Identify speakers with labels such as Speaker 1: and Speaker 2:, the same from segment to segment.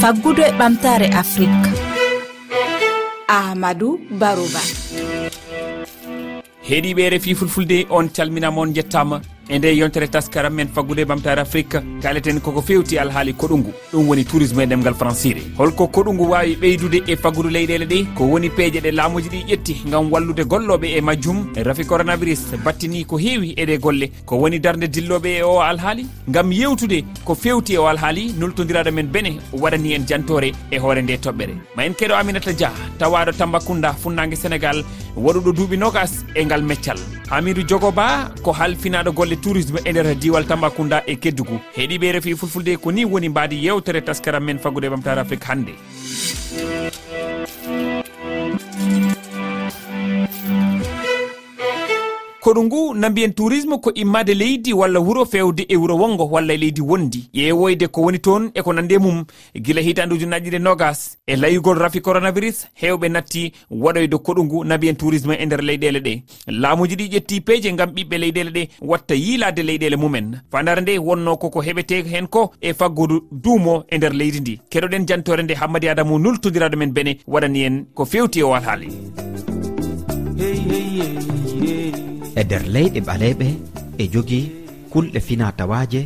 Speaker 1: faggudu e ɓamtare afrique ahmadou barouba.
Speaker 2: Heeɗiɓe refi fulfulde on calminamon jettama e nde yontere taskaram men faggude ɓamtare afrique kaleten koko fewti alhaali koɗungu. Ɗum woni tourisme e ndemgal françire holko koɗungu wawi ɓeydude e faggudu leyɗele ɗe ko woni peeje ɗe laamuji ɗi ƴetti gam wallude golloɓe e majjum. E rafi coronavirus battini ko heewi eɗe golle ko woni darde dilloɓe e o alhaali? Gam yewtude ko fewti e o alhaali noltodiraɗo men bene waɗani en jantore e hoore nde toɓɓere. Ma en keɗo aminata dia tawaɗo tambacounda funnague sénégal waɗuɗo duuɓi nogas e ngal meccal. Hamidou diogo ba ko halfinaɗo golle tourisme e nder diwal tambacounda e keddugu heeɗiɓe refi fulfulde ko ni woni mbaadi yewtere taskaram men faggude ɓamtare afrique hannde. koɗu ngu nambiyen tourisme ko immade leydi walla wuro fewde e wuro wongo walla e leydi wondi. Ƴeewoyde ko woni toon eko nande e mum. Gila hitande ujunnaji ɗe nogas. E layugol rafi coronavirus hewɓe natti waɗoyde koɗu ngu nambiyen tourisme e nder leyɗele ɗe. Laamuji ɗi ƴetti peeje gam ɓiɓɓe leyɗele ɗe watta yiilade leyɗele mumen. Fandare nde wonno koko heɓete hen ko e faggudu duumo e nder leydi ndi. Keɗoɗen jantore nde hammadi adamu nultodiraɗo men bene waɗani en ko fewti e o alhaali
Speaker 3: hey, hey, hey, hey.
Speaker 4: e nder leyɗe ɓaleɓe e jogii kulɗe finatawaje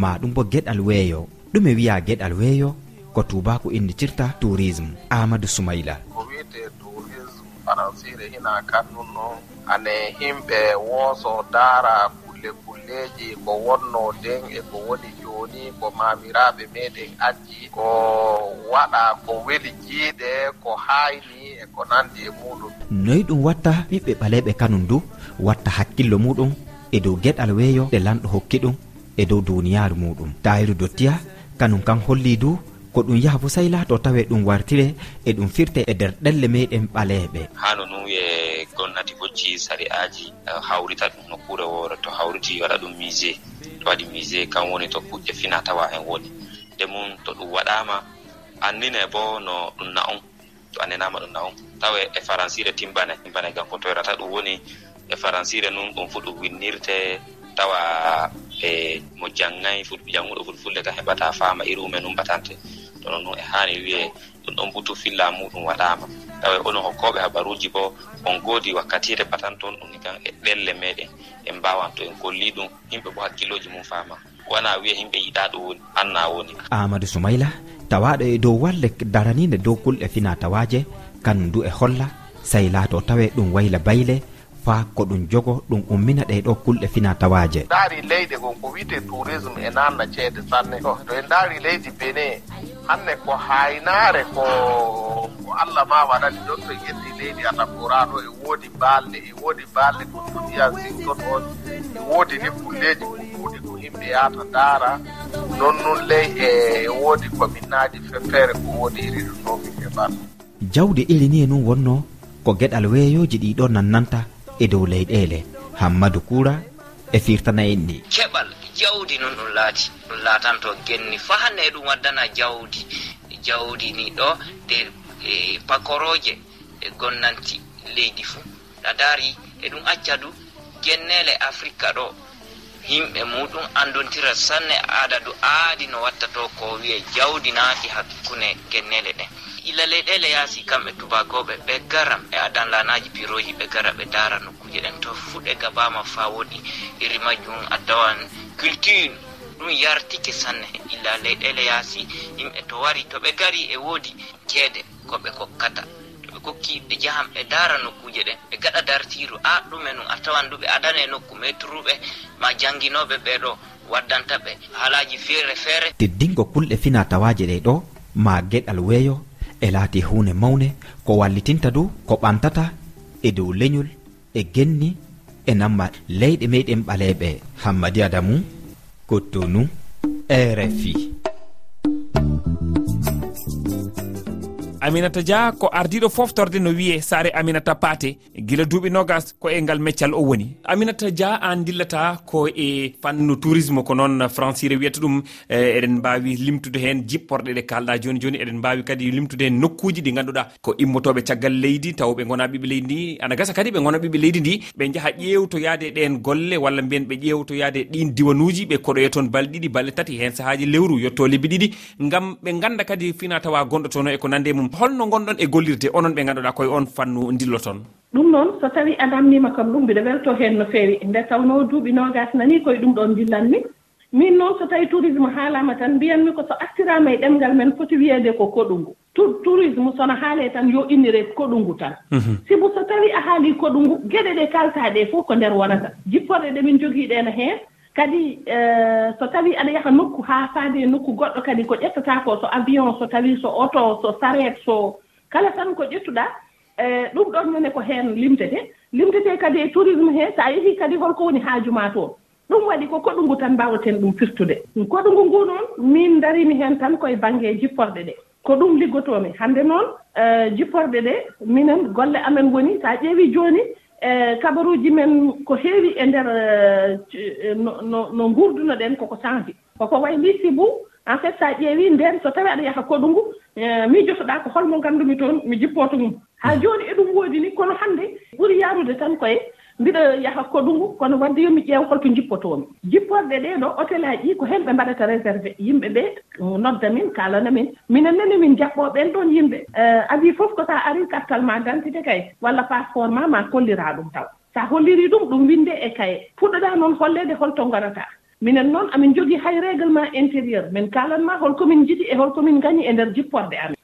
Speaker 4: ma ɗum bo gueɗal weeyo. Ɗume wiya gueɗal weeyo ko tubako innitirta tourisme. Amadou soumayla
Speaker 5: ko wiyete tourisme anasire hina kannunno ane himɓe wooso daara kulle kulleji ko wonno nden e ko woni joni ko mamiraɓe meɗen addi ko waɗa ko weli jiiɗe ko hayni e ko nandi e muɗum
Speaker 4: noyi ɗum watta ɓiɓɓe ɓaleɓe kanum du watta hakkillo muɗum e dow gueɗal weeyo ɗe lanɗo hokki ɗum e dow duniyaru muɗum tayiru dottiya kanum kan holli du ko ɗum yaha fo sey laato tawe ɗum wartire e ɗum firte e nder ɗelle meɗen ɓaleɓe
Speaker 6: hano nu e gonnati hocci sari aji eh, hawrita ɗum nokkure wore to hawriti waɗa ɗum musé to waɗi musé kam woni to kuƴƴe fina tawa en woni nde mum to ɗum waɗama annine bo no ɗum na on to annenama ɗum na on tawa e faransire timbane timbane gam ko toyrata ɗum woni e faransire nun ɗum fu ɗum winnirte tawa e mo janngayi janguɗo fulfulde ka heɓata faama iri umen ɗum batante ɗono ɗum e haani wiye ɗum ɗon butu filla muɗum waɗama tawa onon hokkoɓe habaruji bo on goodi wakkatire batan toon ɗum kan e ɗelle meɗen en mbawan to en kolli ɗum yimɓe bo hakkilloji mum faama. Wona wiya yimɓe yiɗa ɗum woni anna woni.
Speaker 4: Amadou soumayla tawaɗo e dow walle daranide dow kulɗe fina tawaje kanum du e holla sey laato tawe ɗum wayla bayle fa ko ɗum jogo ɗum ummina ɗeɗo kulɗe fina tawaje.
Speaker 5: Daari leyɗe gon ko wiyte tourisme e nanna ceede sanne. To to en daari leydi bene hanne ko haynaare ko ko allah ma waɗani ɗon to yetti leydi atakorano e woodi baalle e woodi baalle ko duniya sinton on. E woodi ni kulleji kukuɗi ko yimɓe yahata daara non noon ley e woodi communaji feere ko woodi iri ɗum ɗo min heɓata
Speaker 4: jawdi iri ni e nun wonno ko geɗal weeyoji ɗiɗo nannanta. e dow leyɗele hammadou kura e firtana en ni
Speaker 7: keɓal jawdi noon ɗum laati ɗum laatanto genni fa hande e ɗum waddana jawdi jawdi ni ɗo nde e pakoroje e gonnanti leydi fuu. A daari e ɗum acca du gennele africa ɗo yimɓe muɗum andontira sanne aada du aadi no watta to ko wiye jawdi naati hakkune gennele ɗen illa leyɗele yaasi kamɓe tubakoɓe ɓe garam e adan lanaji biroji ɓe gara ɓe dara nokkuje ɗen. To fuɗe gabama fa woɗi iri majjum a tawan culture ɗum yartike sanne e illa leyɗele yaasi. Yimɓe to wari to ɓe gari e woodi ceede koɓe kokkata. Ɓe kokki ɓe jahan ɓe dara nokkuje ɗen ɓe gaɗa dartiru a ɗume num a tawan ɗuɓe adane nokku metruɓe ma janguinoɓe ɓeɗo waddanta ɓe haalaji feere feere.
Speaker 4: Teddingo kulɗe fina tawaje ɗe ɗo ma gueɗal weeyo e laati hunde mawne ko wallitinta du ko ɓantata e dow leñol e genni e namma leyɗe meɗen ɓaleɓe hammadi adamu kottonu rfi
Speaker 2: aminata dia ko ardiɗo foftorde no wiye saare aminata pate guila duuɓi nogas ko e ngal meccal o woni. Aminata dia an dillata ko e fannu tourisme ko noon francire wiyata ɗum e, eɗen mbawi limtude hen jipporɗe ɗe kalɗa joni joni eɗen mbawi kadi limtude hen nokkuji ɗi ganduɗa ko immotoɓe caggal leydi taw ɓe gona ɓiɓe leydi ndi. Ana gasa kadi ɓe gona ɓiɓe leydi ndi ɓe jaaha ƴewto yaade ɗen golle walla mbiyen ɓe ƴewto yaade ɗin diwanuji ɓe koɗoye toon balɗe ɗiɗi balɗe tati hen saahaji lewru yetto lebbi ɗiɗi. Gam ɓe ganda kadi fina tawa gonɗo tono e ko nande mum holno gonɗon e gollirde onon ɓe ngannduɗa koye on fannu dilloton
Speaker 8: ɗum noon so tawi a namdima kam ɗum mbiɗa welto heen no feewi. Nde tawno duuɓi nogas nani koye ɗum ɗon dillanmi. Min noon so tawi tourisme haalama tan mbiyanmi ko so artirama e ɗemgal men foti wiyeede ko koɗungu. Tourisme sono haale tan yo innire koɗungu tan. Mhm. Sibu so tawi a haali koɗungu geɗe ɗe kaltaɗe fof ko nder wonata. Jipporde ɗe min jogii ɗen heen. kadi eh, so tawii aɗa yaha nokku haa faade nokku goɗɗo kadi ko ƴettataa ko so avion so tawii so oto so sareet so kala tan ko ƴettuɗaa eh, ɗum ɗon nene ko heen limtetee limtetee kadi e tourisme hee so a yehii kadi holko woni haaju maa toon ɗum waɗi ko koɗungu tan mbaaweten ɗum firtude. Koɗungu ngu nguu noon min ndariimi heen tan koye baŋnge jipporɗe ɗee ko ɗum liggotoomi hannde noon eh, jipporɗe ɗee minen golle amen woni so a ƴeewii jooni Eh, e kabaruuji men ko heewi e ndeer eh, eh, no no nguurduno ɗen koko changé. Koko way mbi sibu en fait so a ƴeewii ndeen so tawi aɗa yaha koɗu ngu miijotoɗaa ko holmo nganndumi toon mi jippooto mum. Haa hmm. jooni eɗum woodi ni kono hannde ɓuri yaarude tan koye mbiɗa yaha koɗungu kono wadde yomi ƴeew holto jippotoomi. Jipporɗe ɗee ɗo hôtel aji ɗi ko heen ɓe mbaɗata réservé yimɓe ɓee mm, nodda min kaalana min. Minen nene min jaɓɓoo ɓeen ɗoon yimɓe. Avis fof ko so a arii kartal ma dentité kay walla passeport ma ma kolliraa ɗum taw. So a hollirii ɗum ɗum winde e kaye puɗɗoɗaa noon holleede holto ngonataa minen noon amin jogii hay réglement intérieur. Min kaalanma holkomin jiɗi e holkomin gañi e ndeer jipporde amen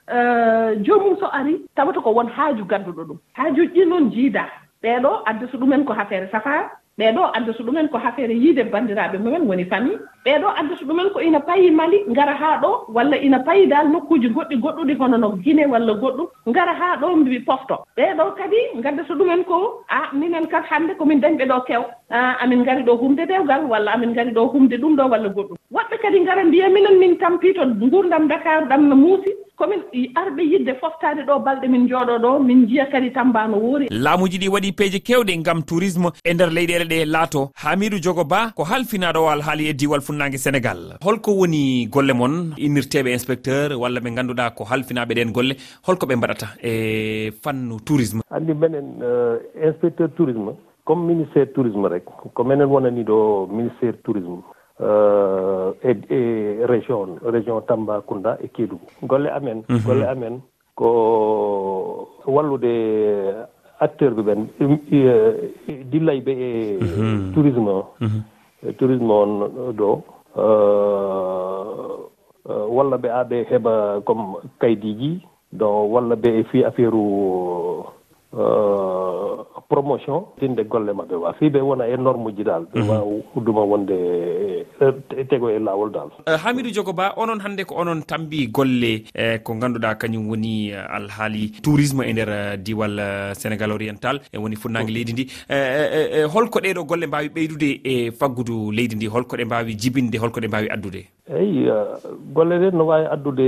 Speaker 8: joomum so arii tawata ko won haaju gadduɗo ɗum. Haajuuji ɗi noon njiidaa. ɓeeɗo adda addata ɗumen ko affaire safaa ɓeeɗo adda addata ɗumen ko affaire yiide banndiraaɓe mumen woni famille ɓeeɗo adda addata ɗumen ko ina payi mali ngara haa ɗo walla ina payi dal nokkuuji goɗɗi goɗɗuɗi hono no guine walla goɗɗum ngara haa ɗo mbi pofto. Ɓeeɗo kadi ngadda ngaddata ɗumen ko a minen kat hannde komin dañɓe ɗo kew. Amin ngari ɗo humde dewgal walla amin ngari ɗo humde ɗum ɗo walla goɗɗum. Woɓɓe kadi ngara mbiya minen min tampii to nguurdam dakar ɗam no muusi. komin arɓe yidde foftade ɗo balɗe min jooɗo ɗo min jiya kadi tamba no woori
Speaker 2: laamuji ɗi waɗi peeje kewɗe ngam tourisme e nder leyɗele ɗe laato. Hamidou jogo ba ko halfinaɗo alhaali e diwal funnague sénégal. Holko woni golle moon innirteɓe inspecteur walla ɓe ganduɗa ko halfinaɓe ɗen golle holko ɓe mbaɗata e fannu tourisme.
Speaker 9: Andi minen euh, inspecteur tourisme comme ministére tourisme rek ko menen wonani ɗo ministére tourisme. Eh, e e région région tambacounda e kédougou. Golle amen mhm. golle amen. Ko wallude acteur ɓe ɓen e, dillay ɓe e mhm. tourisme. O tourisme on ɗo. Eh, eh, walla ɓe aɓe heɓa comme kaydiji. Donc walla ɓe e fi affaire u promotion tinde golle maɓɓe wa. Fii ɓe wona e norme ji dal ɓe mhm. wawa udduma wonde e, tego e lawol dal
Speaker 2: eh, hamidou diogo ba onon hannde ko onon tambi golle e ko ngannduɗa kañum woni eh, alhaali tourisme e nder eh, diwal sénégal oriental e woni funnangue leydi ndi. Holko ɗeɗo golle mbawi ɓeydude e faggudu leydi ndi holko ɗe mbawi jibinde holko ɗe mbawi addude?
Speaker 9: eyi uh, golle ɗe no waawi addude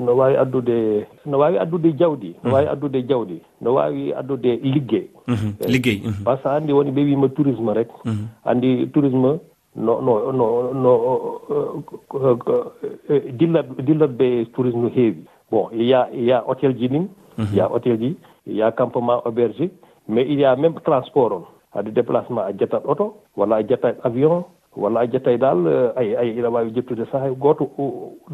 Speaker 9: no waawi addude no waawi addude jawɗi mhm. no waawi addude jawɗi no mhm, waawi addude eh,
Speaker 2: liggey liggey
Speaker 9: mhm. par ce que anndi woni ɓe wiima tourisme rek anndi tourisme no no no no uh, uh, dillat dillat ɓe tourisme no heewi. Bon ya ya hôtel ji ɗin ya hôtel ji ya campement auberge mais il y a même transport on. Ade déplacement a jatat auto walla a jatat avion walla a jettay dal eh, ay ay ina waawi jettude sahaa e gooto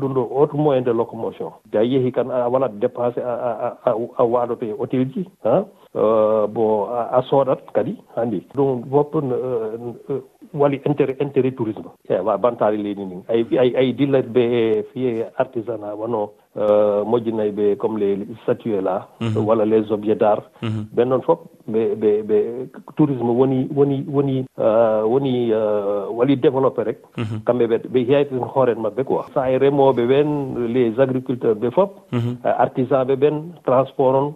Speaker 9: ɗum ɗo oto moyen de locomotion. So a yehi kan a waɗat dépensé a waaɗoto e hôtel ji han euh, bon a sooɗat kadi hanndi ɗum fof euh, euh, wali intérêt intérêt tourisme. E wa bantaare leydi ndin. Ay ay dillat ɓe e eh, fiye artisanat wono Euh, moƴƴinayɓe comme les statue là. Mhm. Walla les objets d' art ɓen mhm. noon fof ɓe ɓe ɓe tourisme woni woni woni euh, woni euh, wali développé rek. Mhm. Kamɓe ɓe ɓe yeytin hooren maɓɓe quoi. Sa e remoɓe ɓen les agriculteur ɓe fof artisan ɓe ɓen transport on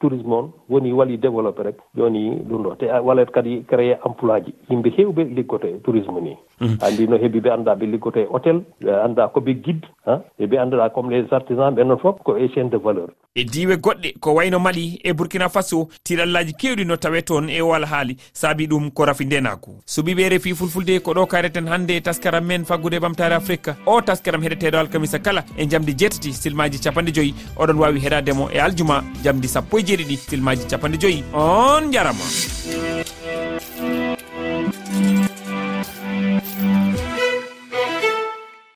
Speaker 9: tourisme on woni walli développé rek joni ɗum ɗo. Te walat kadi créé emploi ji. Yimɓe hewɓe liggoto e tourisme ni. Andi no heeɓi ɓe annda ɓe liggoto e hôtel ɓe annda koɓe guide han eɓe annduɗa comme les artisan ɓe noon fof ko e chaine de valeur.
Speaker 2: E diwe goɗɗe ko wayno mali e burkina faso tiɗallaji kewɗi no tawe toon e wala haali saabi ɗum ko rafi ndenaku suɓiɓe refi fulfulde ko ɗo kareten hannde taskaram men faggude ɓamtare afrique o taskaram heɗeteɗo alkamisa kala e jamdi jeetati silmaji capanɗe joyyi oɗon wawi heɗademo e aljuma jamdi sappo e jeeɗiɗi filmaji capanɗe joyyi on jarama